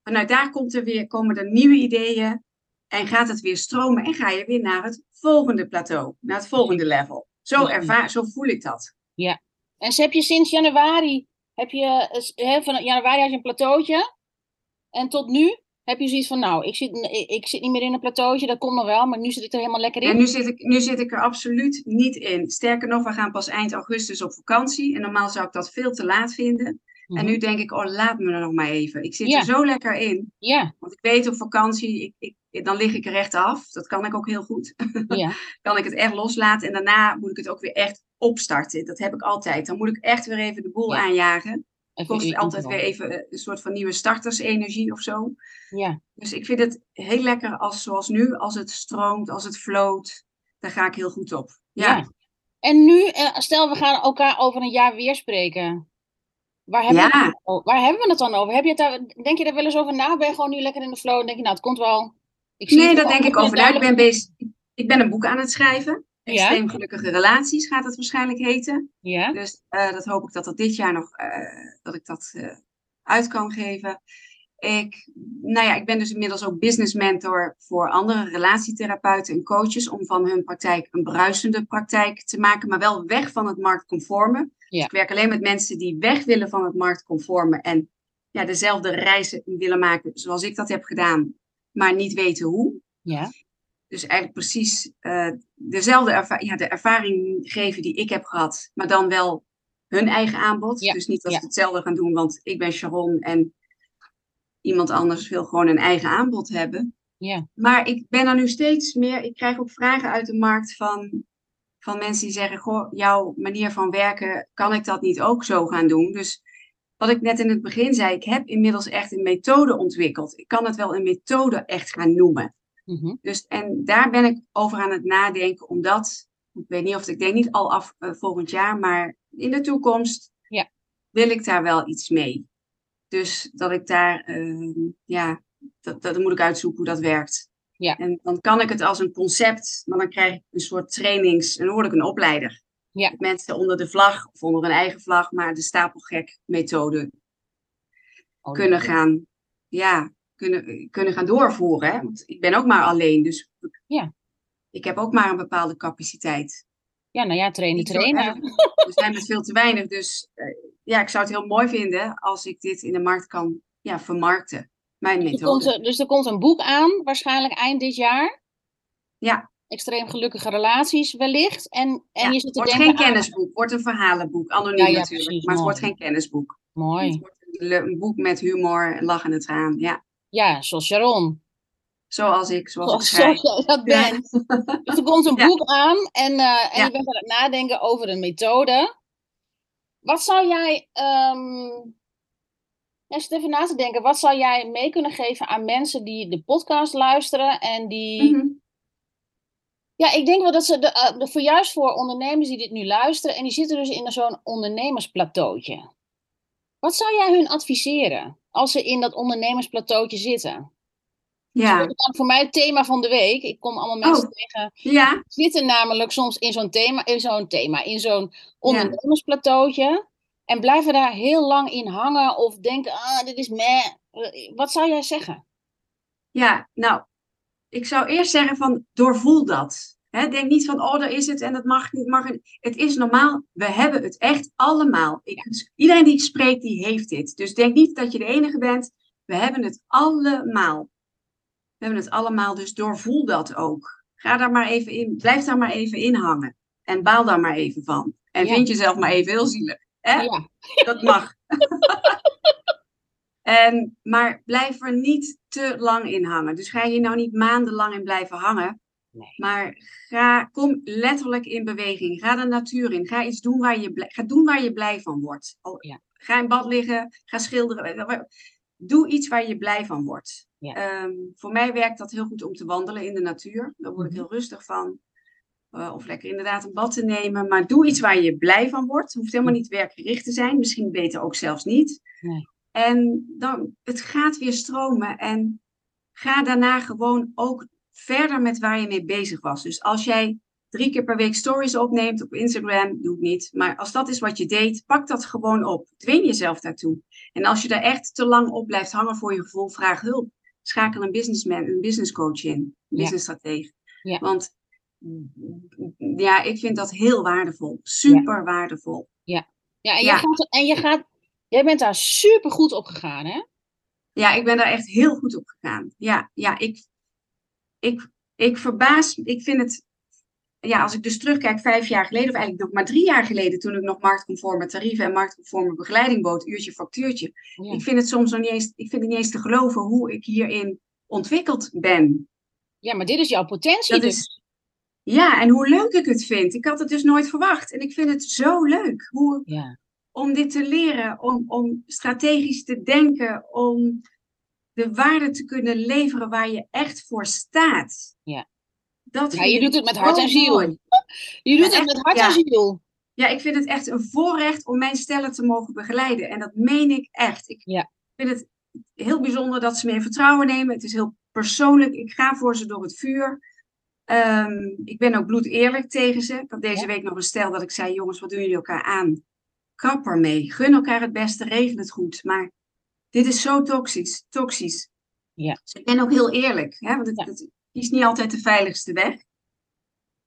Vanuit daar komt er weer, komen er nieuwe ideeën en gaat het weer stromen en ga je weer naar het volgende plateau, naar het volgende level. Zo, ervaar, zo voel ik dat. Ja. En heb je sinds januari, heb je, he, van januari had je een plateautje en tot nu heb je zoiets van, nou, ik zit, ik zit niet meer in een plateautje, dat komt nog wel, maar nu zit ik er helemaal lekker in? En nu zit ik, nu zit ik er absoluut niet in. Sterker nog, we gaan pas eind augustus op vakantie. En normaal zou ik dat veel te laat vinden. En mhm. nu denk ik, oh, laat me er nog maar even. Ik zit er zo lekker in. Ja. Want ik weet op vakantie, ik, ik, dan lig ik er echt af. Dat kan ik ook heel goed. Ja. kan ik het echt loslaten. En daarna moet ik het ook weer echt opstarten. Dat heb ik altijd. Dan moet ik echt weer even de boel aanjagen. Het kost altijd weer even eh, een soort van nieuwe startersenergie of zo. Ja. Dus ik vind het heel lekker als zoals nu, als het stroomt, als het floot. Daar ga ik heel goed op. Ja. En nu, eh, stel we gaan elkaar over een jaar weer spreken. Waar hebben, we, het, waar hebben we het dan over? Heb je het daar, denk je er wel eens over na? Ben je gewoon nu lekker in de flow? En denk je, nou, het komt wel. Ik zie nee, dat denk ik over na. Ik ben, bezig, ik ben een boek aan het schrijven. Extreem gelukkige relaties gaat het waarschijnlijk heten. Ja. Dus uh, dat hoop ik dat dat dit jaar nog, uh, dat ik dat uh, uit kan geven. Ik, nou ja, ik ben dus inmiddels ook business mentor voor andere relatietherapeuten en coaches om van hun praktijk een bruisende praktijk te maken, maar wel weg van het marktconforme. Dus ik werk alleen met mensen die weg willen van het marktconforme en ja, dezelfde reizen willen maken zoals ik dat heb gedaan, maar niet weten hoe. Ja. Dus eigenlijk precies uh, dezelfde erva ja, de ervaring geven die ik heb gehad, maar dan wel hun eigen aanbod. Dus niet dat ze hetzelfde gaan doen, want ik ben Sharon en iemand anders wil gewoon een eigen aanbod hebben. Ja. Maar ik ben er nu steeds meer, ik krijg ook vragen uit de markt van, van mensen die zeggen, goh, jouw manier van werken, kan ik dat niet ook zo gaan doen? Dus wat ik net in het begin zei, ik heb inmiddels echt een methode ontwikkeld. Ik kan het wel een methode echt gaan noemen. Mhm. Dus, en daar ben ik over aan het nadenken, omdat, ik weet niet of ik denk niet al af uh, volgend jaar, maar in de toekomst ja. wil ik daar wel iets mee. Dus dat ik daar, uh, ja, dat, dat moet ik uitzoeken hoe dat werkt. Ja. En dan kan ik het als een concept, maar dan krijg ik een soort trainings, en dan word ik een opleider. Ja. Mensen onder de vlag of onder een eigen vlag, maar de stapelgek methode oh, kunnen gaan, ja, kunnen, kunnen gaan doorvoeren. Hè? Want ik ben ook maar alleen, dus ja. ik heb ook maar een bepaalde capaciteit. Ja, nou ja, trainen, trainen. We zijn met veel te weinig, dus uh, ja, ik zou het heel mooi vinden als ik dit in de markt kan ja, vermarkten. Mijn dus methode. Er komt, dus er komt een boek aan, waarschijnlijk eind dit jaar. Ja. Extreem gelukkige relaties wellicht. En, en ja, je zit het wordt geen kennisboek, het wordt een verhalenboek. Anoniem ja, natuurlijk, precies, maar het wordt geen kennisboek. Mooi. Het wordt een boek met humor, lachende traan. Ja. Ja, zoals Sharon. Zoals ik, zoals, ik schrijf. Zoals dat bent. Dus er komt een boek aan en, uh, en je bent aan het nadenken over een methode. Wat zou jij, um, eens even na te denken, wat zou jij mee kunnen geven aan mensen die de podcast luisteren en die... Mhm. Ja, ik denk wel dat ze, de, uh, de, voor juist voor ondernemers die dit nu luisteren en die zitten dus in zo'n ondernemersplateautje. Wat zou jij hun adviseren als ze in dat ondernemersplateautje zitten? Ja. Dus dat is voor mij het thema van de week. Ik kom allemaal mensen oh. tegen. Ja. Zitten namelijk soms in zo'n thema, in zo'n thema, in zo'n ondernemersplateautje. En blijven daar heel lang in hangen of denken, ah, dit is meh. Wat zou jij zeggen? Ja, nou, ik zou eerst zeggen van doorvoel dat. Denk niet van, oh, daar is het en dat mag niet. Mag het is normaal. We hebben het echt allemaal. Ik, iedereen die spreekt, die heeft dit. Dus denk niet dat je de enige bent. We hebben het allemaal. We hebben het allemaal, dus doorvoel dat ook. Ga daar maar even in, blijf daar maar even in hangen. En baal daar maar even van. En vind jezelf maar even heel zielig. Hè? Ja. Dat mag. en, maar blijf er niet te lang in hangen. Dus ga je nou niet maandenlang in blijven hangen. Nee. Maar ga, kom letterlijk in beweging. Ga de natuur in. Ga iets doen waar je, ga doen waar je blij van wordt. Ja. Ga in bad liggen. Ga schilderen. Doe iets waar je blij van wordt. Ehm, voor mij werkt dat heel goed om te wandelen in de natuur. Daar word ik mhm. heel rustig van. Uh, of lekker inderdaad een bad te nemen. Maar doe iets waar je blij van wordt. Het hoeft helemaal niet werkgericht te zijn. Misschien beter ook zelfs niet. Nee. En dan, het gaat weer stromen. En ga daarna gewoon ook verder met waar je mee bezig was. Dus als jij drie keer per week stories opneemt op Instagram, doe het niet. Maar als dat is wat je deed, pak dat gewoon op. Dwing jezelf daartoe. En als je daar echt te lang op blijft hangen voor je gevoel, vraag hulp schakel een businessman, een businesscoach in, een businessstratege. Ja. Want ja, ik vind dat heel waardevol. Super waardevol. Ja, ja, en, je Gaat, en je gaat, jij bent daar super goed op gegaan, hè? Ja, ik ben daar echt heel goed op gegaan. Ja, ja ik, ik, ik verbaas, ik vind het ja, als ik dus terugkijk, vijf jaar geleden, of eigenlijk nog maar drie jaar geleden, toen ik nog marktconforme tarieven en marktconforme begeleiding bood, uurtje factuurtje. Ik vind het soms nog niet eens, ik vind het niet eens te geloven hoe ik hierin ontwikkeld ben. Ja, maar dit is jouw potentie. Dat dus. is, ja, en hoe leuk ik het vind. Ik had het dus nooit verwacht. En ik vind het zo leuk hoe, ja. om dit te leren, om, om strategisch te denken, om de waarde te kunnen leveren waar je echt voor staat. Ja. Dat ja, je doet het met hart en ziel. Je doet het met hart en ziel. Ja, ik vind het echt een voorrecht om mijn stellen te mogen begeleiden. En dat meen ik echt. Ik ja. vind het heel bijzonder dat ze meer vertrouwen nemen. Het is heel persoonlijk. Ik ga voor ze door het vuur. Ehm, ik ben ook bloed eerlijk tegen ze. Ik had deze week nog een stel dat ik zei: jongens, wat doen jullie elkaar aan? Kap ermee. Gun elkaar het beste, regel het goed. Maar dit is zo toxisch. toxisch. Ja. Dus ik ben ook heel eerlijk. Hè? Want het, het, kies niet altijd de veiligste weg.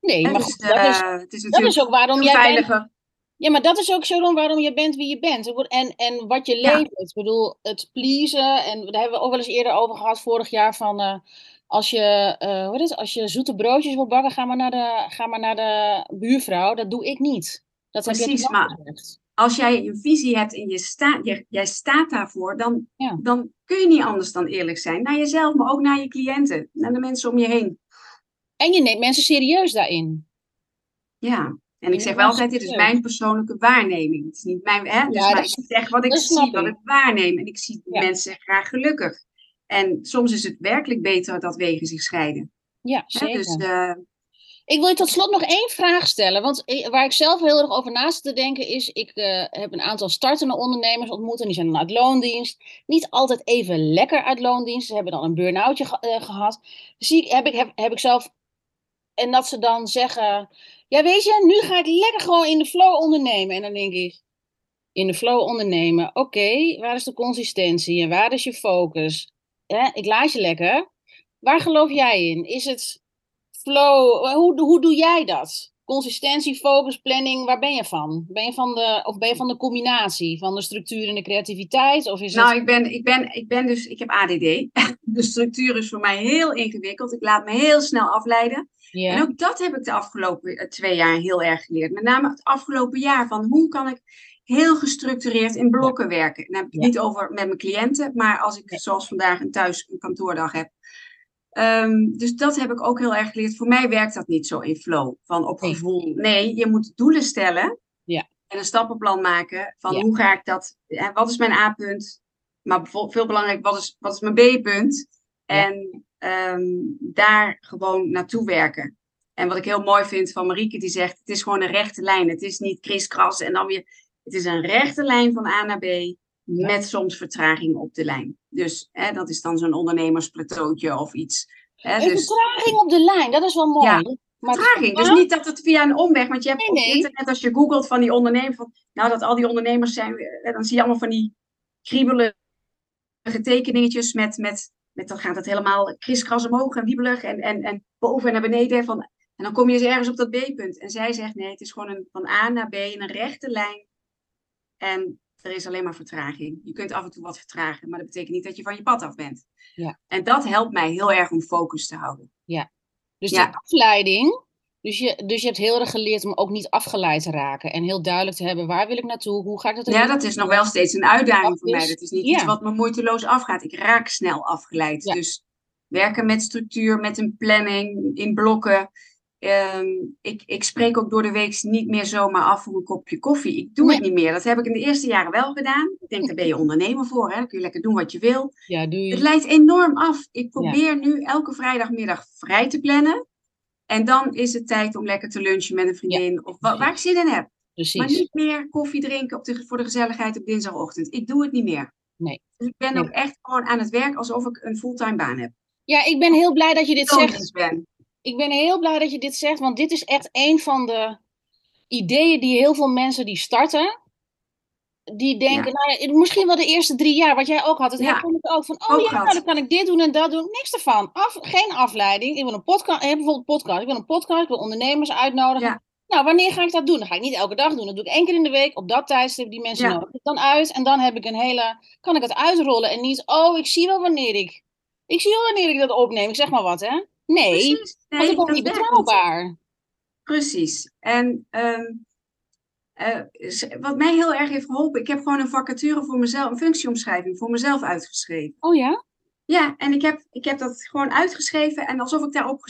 Nee, maar dus, dat, is, uh, het is dat is ook waarom jij veiliger. Bent, ja, maar dat is ook zo waarom je bent wie je bent. En, en wat je levert. Ik bedoel, het pleasen. En daar hebben we ook wel eens eerder over gehad vorig jaar. Van uh, als, je, uh, wat is, als je zoete broodjes wil bakken, ga maar naar de, ga maar naar de buurvrouw. Dat doe ik niet. Dat Precies, heb je maar als jij een visie hebt en je staat, je, jij staat daarvoor, dan, dan kun je niet anders dan eerlijk zijn. Naar jezelf, maar ook naar je cliënten, naar de mensen om je heen. En je neemt mensen serieus daarin. Ja, en ik zeg wel altijd, dit is mijn persoonlijke waarneming. Het is niet mijn, hè? Dus maar ik zeg wat ik zie, wat ik waarneem. En ik zie mensen graag gelukkig. En soms is het werkelijk beter dat wegen zich scheiden. Ja, zeker. Dus uh, ik wil je tot slot nog één vraag stellen. Want waar ik zelf heel erg over naast te denken is... ik uh, heb een aantal startende ondernemers ontmoet... en die zijn dan uit loondienst. Niet altijd even lekker uit loondienst. Ze hebben dan een burn-outje uh, gehad. Zie, heb, ik, heb ik zelf... En dat ze dan zeggen... Ja, weet je, nu ga ik lekker gewoon in de flow ondernemen. En dan denk ik... In de flow ondernemen. Oké, waar is de consistentie? En waar is je focus? ik laat je lekker. Waar geloof jij in? Is het flow, hoe, hoe doe jij dat? Consistentie, focus, planning, waar ben je van? Ben je van de, of ben je van de combinatie van de structuur en de creativiteit? Of is nou, het... ik, ben, ik, ben, ik ben dus, ik heb ADD. De structuur is voor mij heel ingewikkeld. Ik laat me heel snel afleiden. En ook dat heb ik de afgelopen eh, twee jaar heel erg geleerd. Met name het afgelopen jaar van hoe kan ik heel gestructureerd in blokken werken. Dan heb ik het niet over met mijn cliënten, maar als ik zoals vandaag een thuis een kantoordag heb. Ehm, dus dat heb ik ook heel erg geleerd. Voor mij werkt dat niet zo in flow, van op gevoel. Nee, je moet doelen stellen ja. en een stappenplan maken van hoe ga ik dat, wat is mijn A-punt, maar veel belangrijk, wat is, wat is mijn B-punt? En ehm, daar gewoon naartoe werken. En wat ik heel mooi vind van Marieke, die zegt: het is gewoon een rechte lijn. Het is niet kriskras en dan weer. Het is een rechte lijn van A naar B met soms vertraging op de lijn. Dus hè, dat is dan zo'n ondernemersplateautje of iets. Hè, dus... vertraging op de lijn, dat is wel mooi. Ja, vertraging. Dus niet dat het via een omweg, want je hebt op internet, als je googelt van die ondernemers, van, nou dat al die ondernemers zijn, dan zie je allemaal van die kriebelige tekeningetjes met, met, met dan gaat het helemaal kriskras omhoog en wiebelig en, en, en boven en naar beneden. Van, en dan kom je eens ergens op dat B-punt. En zij zegt nee, het is gewoon een, van A naar B in een rechte lijn. En er is alleen maar vertraging. Je kunt af en toe wat vertragen, maar dat betekent niet dat je van je pad af bent. Ja. En dat helpt mij heel erg om focus te houden. Ja. Dus ja. die afleiding, dus je, dus je hebt heel erg geleerd om ook niet afgeleid te raken. En heel duidelijk te hebben, waar wil ik naartoe? Hoe ga ik dat Ja, dat is nog wel steeds een uitdaging voor mij. Dat is niet iets wat me moeiteloos afgaat. Ik raak snel afgeleid. Dus werken met structuur, met een planning, in blokken. Ehm, ik, ik spreek ook door de week niet meer zomaar af voor een kopje koffie. Ik doe het niet meer. Dat heb ik in de eerste jaren wel gedaan. Ik denk, daar ben je ondernemer voor. Hè? Dan kun je lekker doen wat je wil. Ja, doe je. Het leidt enorm af. Ik probeer nu elke vrijdagmiddag vrij te plannen. En dan is het tijd om lekker te lunchen met een vriendin. of waar, waar ik zin in heb. Precies. Maar niet meer koffie drinken op de, voor de gezelligheid op dinsdagochtend. Ik doe het niet meer. Nee. Dus ik ben ook echt gewoon aan het werk alsof ik een fulltime baan heb. Ja, ik ben heel blij dat je dit zegt. Ben. Ik ben heel blij dat je dit zegt, want dit is echt een van de ideeën die heel veel mensen die starten, die denken, nou ja, misschien wel de eerste drie jaar, wat jij ook had, het Ja. ik ook van, oh Ook ja, nou, dan kan ik dit doen en dat doen. Niks ervan. Af, geen afleiding. Ik wil een podcast, ik heb bijvoorbeeld een podcast. Ik wil een podcast, ik wil ondernemers uitnodigen. Ja. Nou, wanneer ga ik dat doen? Dat ga ik niet elke dag doen. Dat doe ik één keer in de week. Op dat tijdstip die mensen nodig ik dan uit. En dan heb ik een hele, kan ik het uitrollen en niet, oh, ik zie wel wanneer ik, ik zie wel wanneer ik dat opneem. Ik zeg maar wat, hè? Nee, Precies. want Nee, ik ben dat niet betrouwbaar. Precies. En ehm, eh, wat mij heel erg heeft geholpen, ik heb gewoon een vacature voor mezelf, een functieomschrijving voor mezelf uitgeschreven. Oh ja? Ja, en ik heb, ik heb dat gewoon uitgeschreven en alsof ik daarop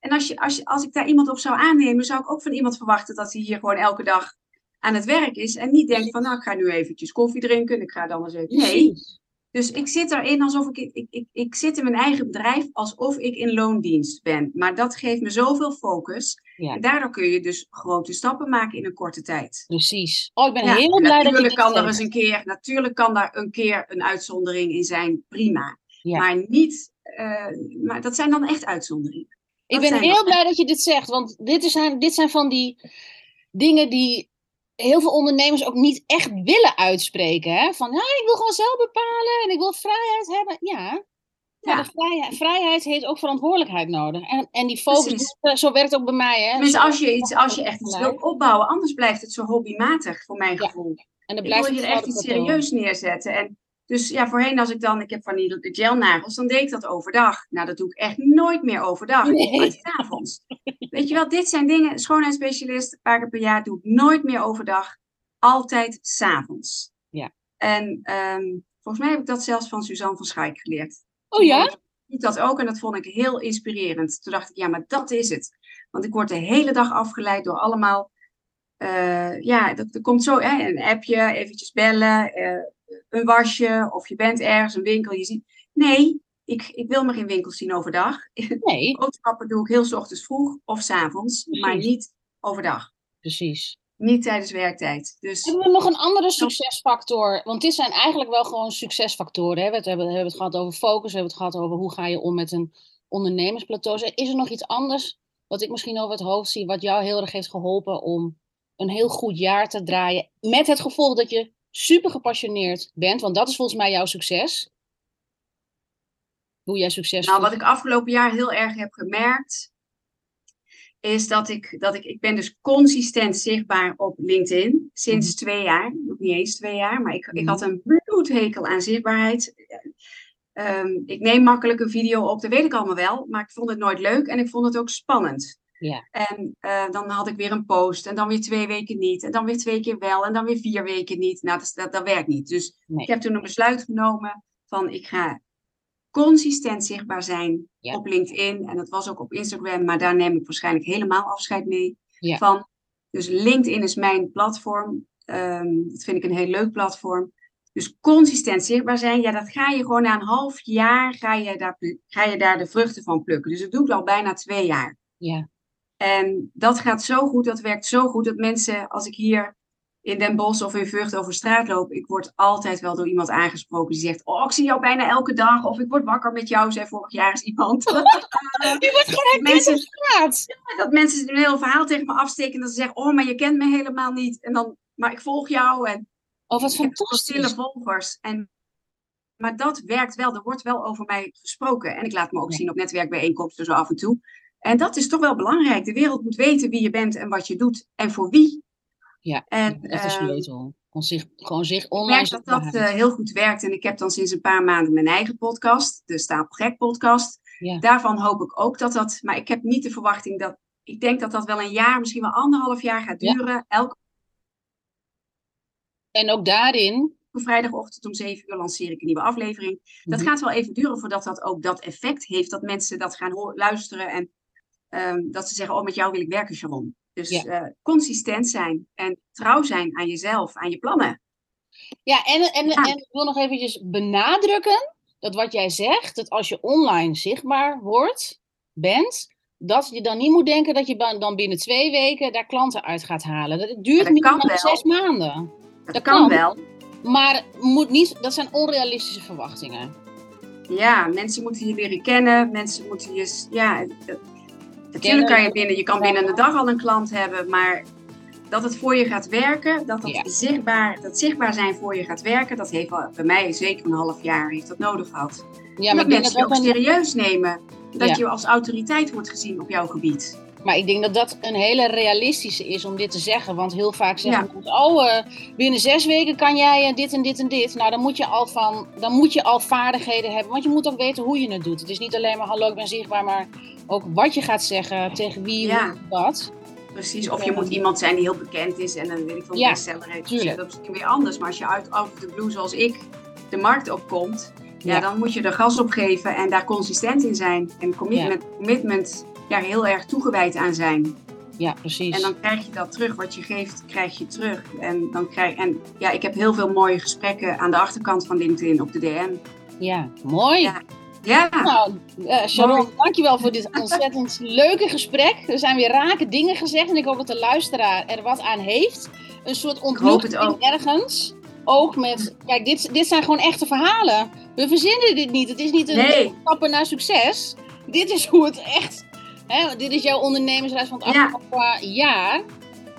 En als, je, als, je, als ik daar iemand op zou aannemen, zou ik ook van iemand verwachten dat hij hier gewoon elke dag aan het werk is. En niet denkt van, nou, ik ga nu eventjes koffie drinken en ik ga dan eens even... Nee. Dus ik zit erin alsof ik, ik, ik, ik zit in mijn eigen bedrijf alsof ik in loondienst ben. Maar dat geeft me zoveel focus. Ja. En daardoor kun je dus grote stappen maken in een korte tijd. Precies. Oh, ik ben Ja, heel blij dat je natuurlijk dit kan er eens een keer, natuurlijk kan daar een keer een uitzondering in zijn, prima. Ja. Maar niet, eh, maar dat zijn dan echt uitzonderingen. Ik ben heel blij dat je dit zegt, want dit, is, dit zijn van die dingen die heel veel ondernemers ook niet echt willen uitspreken. Hè? Van, ja, ik wil gewoon zelf bepalen en ik wil vrijheid hebben. Ja, maar de vrijheid, vrijheid heeft ook verantwoordelijkheid nodig. En, en die focus, Precies. eh, zo werkt het ook bij mij. Hè? Zo- als je, iets, als je echt iets wil opbouwen, anders blijft het zo hobbymatig, voor mijn Ja, gevoel. En dan blijft het hier echt iets serieus neerzetten. En dus ja, voorheen als ik dan, ik heb van die gelnagels, dan deed ik dat overdag. Nou, dat doe ik echt nooit meer overdag. Nee. Maar s avonds. Weet je wel, dit zijn dingen, schoonheidsspecialist, een paar keer per jaar, doe ik nooit meer overdag. Altijd s'avonds. Ja. En ehm, volgens mij heb ik dat zelfs van Suzanne van Schaik geleerd. Oh ja? Doet dat ook en dat vond ik heel inspirerend. Toen dacht ik, ja, maar dat is het. Want ik word de hele dag afgeleid door allemaal. eh, ja, dat, er komt zo hè, een appje, eventjes bellen, eh, een wasje, of je bent ergens, een winkel. Je ziet. Nee, ik, ik wil me geen winkels zien overdag. Nee, Boodschappen doe ik heel 's ochtends vroeg of 's avonds, maar niet overdag. precies. Niet tijdens werktijd. Dus Hebben we nog een andere succesfactor? Want dit zijn eigenlijk wel gewoon succesfactoren. Hè? We hebben, we hebben het gehad over focus, we hebben het gehad over hoe ga je om met een ondernemersplateau. Is er nog iets anders wat ik misschien over het hoofd zie, wat jou heel erg heeft geholpen om een heel goed jaar te draaien? Met het gevolg dat je super gepassioneerd bent, want dat is volgens mij jouw succes. Hoe jij succes Nou, wat ik afgelopen jaar heel erg heb gemerkt, is dat ik, dat ik, ik ben dus consistent zichtbaar op LinkedIn. Sinds Mhm. twee jaar, nog niet eens twee jaar, maar ik, ik Mhm. had een bloedhekel aan zichtbaarheid. Ehm, ik neem makkelijk een video op, dat weet ik allemaal wel, maar ik vond het nooit leuk en ik vond het ook spannend. Ja. En eh, dan had ik weer een post en dan weer twee weken niet. En dan weer twee keer wel en dan weer vier weken niet. Nou, dat, dat, dat werkt niet. Dus Nee. ik heb toen een besluit genomen van ik ga consistent zichtbaar zijn Ja. op LinkedIn. En dat was ook op Instagram, maar daar neem ik waarschijnlijk helemaal afscheid mee. Ja. Van. Dus LinkedIn is mijn platform. Ehm, dat vind ik een heel leuk platform. Dus consistent zichtbaar zijn, ja, dat ga je gewoon na een half jaar, ga je daar, ga je daar de vruchten van plukken. Dus dat doe ik al bijna twee jaar. Ja. En dat gaat zo goed, dat werkt zo goed, dat mensen, als ik hier in Den Bosch of in Vught over straat loop, ik word altijd wel door iemand aangesproken die zegt, oh, ik zie jou bijna elke dag, of ik word wakker met jou, zei vorig jaar eens iemand. Je wordt gewoon Mensen- op straat. dat mensen een heel verhaal tegen me afsteken en dat ze zeggen, oh, maar je kent me helemaal niet. En dan, maar ik volg jou en Oh, wat wel stille fantastisch. volgers. En, maar dat werkt wel, er wordt wel over mij gesproken. En ik laat me ook Ja. zien op netwerkbijeenkomsten zo af en toe. En dat is toch wel belangrijk. De wereld moet weten wie je bent en wat je doet en voor wie. Ja, En dat is sleutel. Gewoon zich, gewoon zich ik online merk dat dat eh, heel goed werkt. En ik heb dan sinds een paar maanden mijn eigen podcast, de Stapelgek podcast. Ja. Daarvan hoop ik ook dat dat, maar ik heb niet de verwachting dat, ik denk dat dat wel een jaar, misschien wel anderhalf jaar gaat Ja. duren. Elke En ook daarin. vrijdagochtend om 7 uur lanceer ik een nieuwe aflevering. Dat Mhm. gaat wel even duren voordat dat ook dat effect heeft, dat mensen dat gaan luisteren en ehm, dat ze zeggen, oh met jou wil ik werken Sharon. Dus Ja. eh, consistent zijn en trouw zijn aan jezelf, aan je plannen. Ja, en, en, Ja. en ik wil nog eventjes benadrukken dat wat jij zegt, dat als je online zichtbaar wordt, bent, dat je dan niet moet denken dat je dan binnen twee weken daar klanten uit gaat halen. Dat duurt dat niet zes maanden. Dat, Dat kan kan. wel. Maar moet niet, dat zijn onrealistische verwachtingen. Ja, mensen moeten je leren kennen. Mensen moeten je. Ja, natuurlijk kan je binnen. Je kan binnen een dag al een klant hebben, maar dat het voor je gaat werken, dat het Ja. zichtbaar, dat zichtbaar zijn voor je gaat werken, dat heeft wel, bij mij zeker een half jaar heeft dat nodig gehad. Ja, maar dat mensen je ook een, serieus nemen. Dat Ja. je als autoriteit wordt gezien op jouw gebied. Maar ik denk dat dat een hele realistische is om dit te zeggen. Want heel vaak zeggen Ja. mensen, oh, eh, binnen zes weken kan jij eh, dit en dit en dit. Nou, dan moet, je al van, dan moet je al vaardigheden hebben. Want je moet ook weten hoe je het doet. Het is niet alleen maar, hallo, ik ben zichtbaar, maar ook wat je gaat zeggen, tegen wie, Ja. hoe, wat. Precies. Of je moet iemand zijn die heel bekend is en dan weet ik veel, Ja, bestseller heeft. tuurlijk. Dat is misschien weer anders. Maar als je uit of the blue zoals ik de markt opkomt, ja, Ja. dan moet je er gas op geven en daar consistent in zijn. En commitment, commitment ja, heel erg toegewijd aan zijn. Ja, precies. En dan krijg je dat terug. Wat je geeft, krijg je terug. En, dan krijg, en ja, ik heb heel veel mooie gesprekken aan de achterkant van LinkedIn op de DM. Ja, mooi. Ja. Ja, Nou, eh, Sharon, Mooi. dankjewel voor dit ontzettend leuke gesprek. Er zijn weer rake dingen gezegd en ik hoop dat de luisteraar er wat aan heeft. Een soort ontmoeting ergens. Ook met, kijk, dit, dit zijn gewoon echte verhalen. We verzinnen dit niet. Het is niet een Nee. stappen naar succes. Dit is hoe het echt, hè, dit is jouw ondernemersreis van het Ja. afgelopen jaar.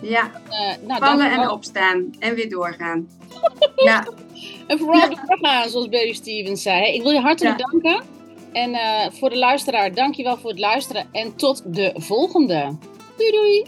ja. Eh, nou, vallen en opstaan en weer doorgaan. Ja, En vooral doorgaan, zoals Barry Stevens zei. Ik wil je hartelijk danken. En eh, voor de luisteraar, dankjewel voor het luisteren. En tot de volgende. Doei doei!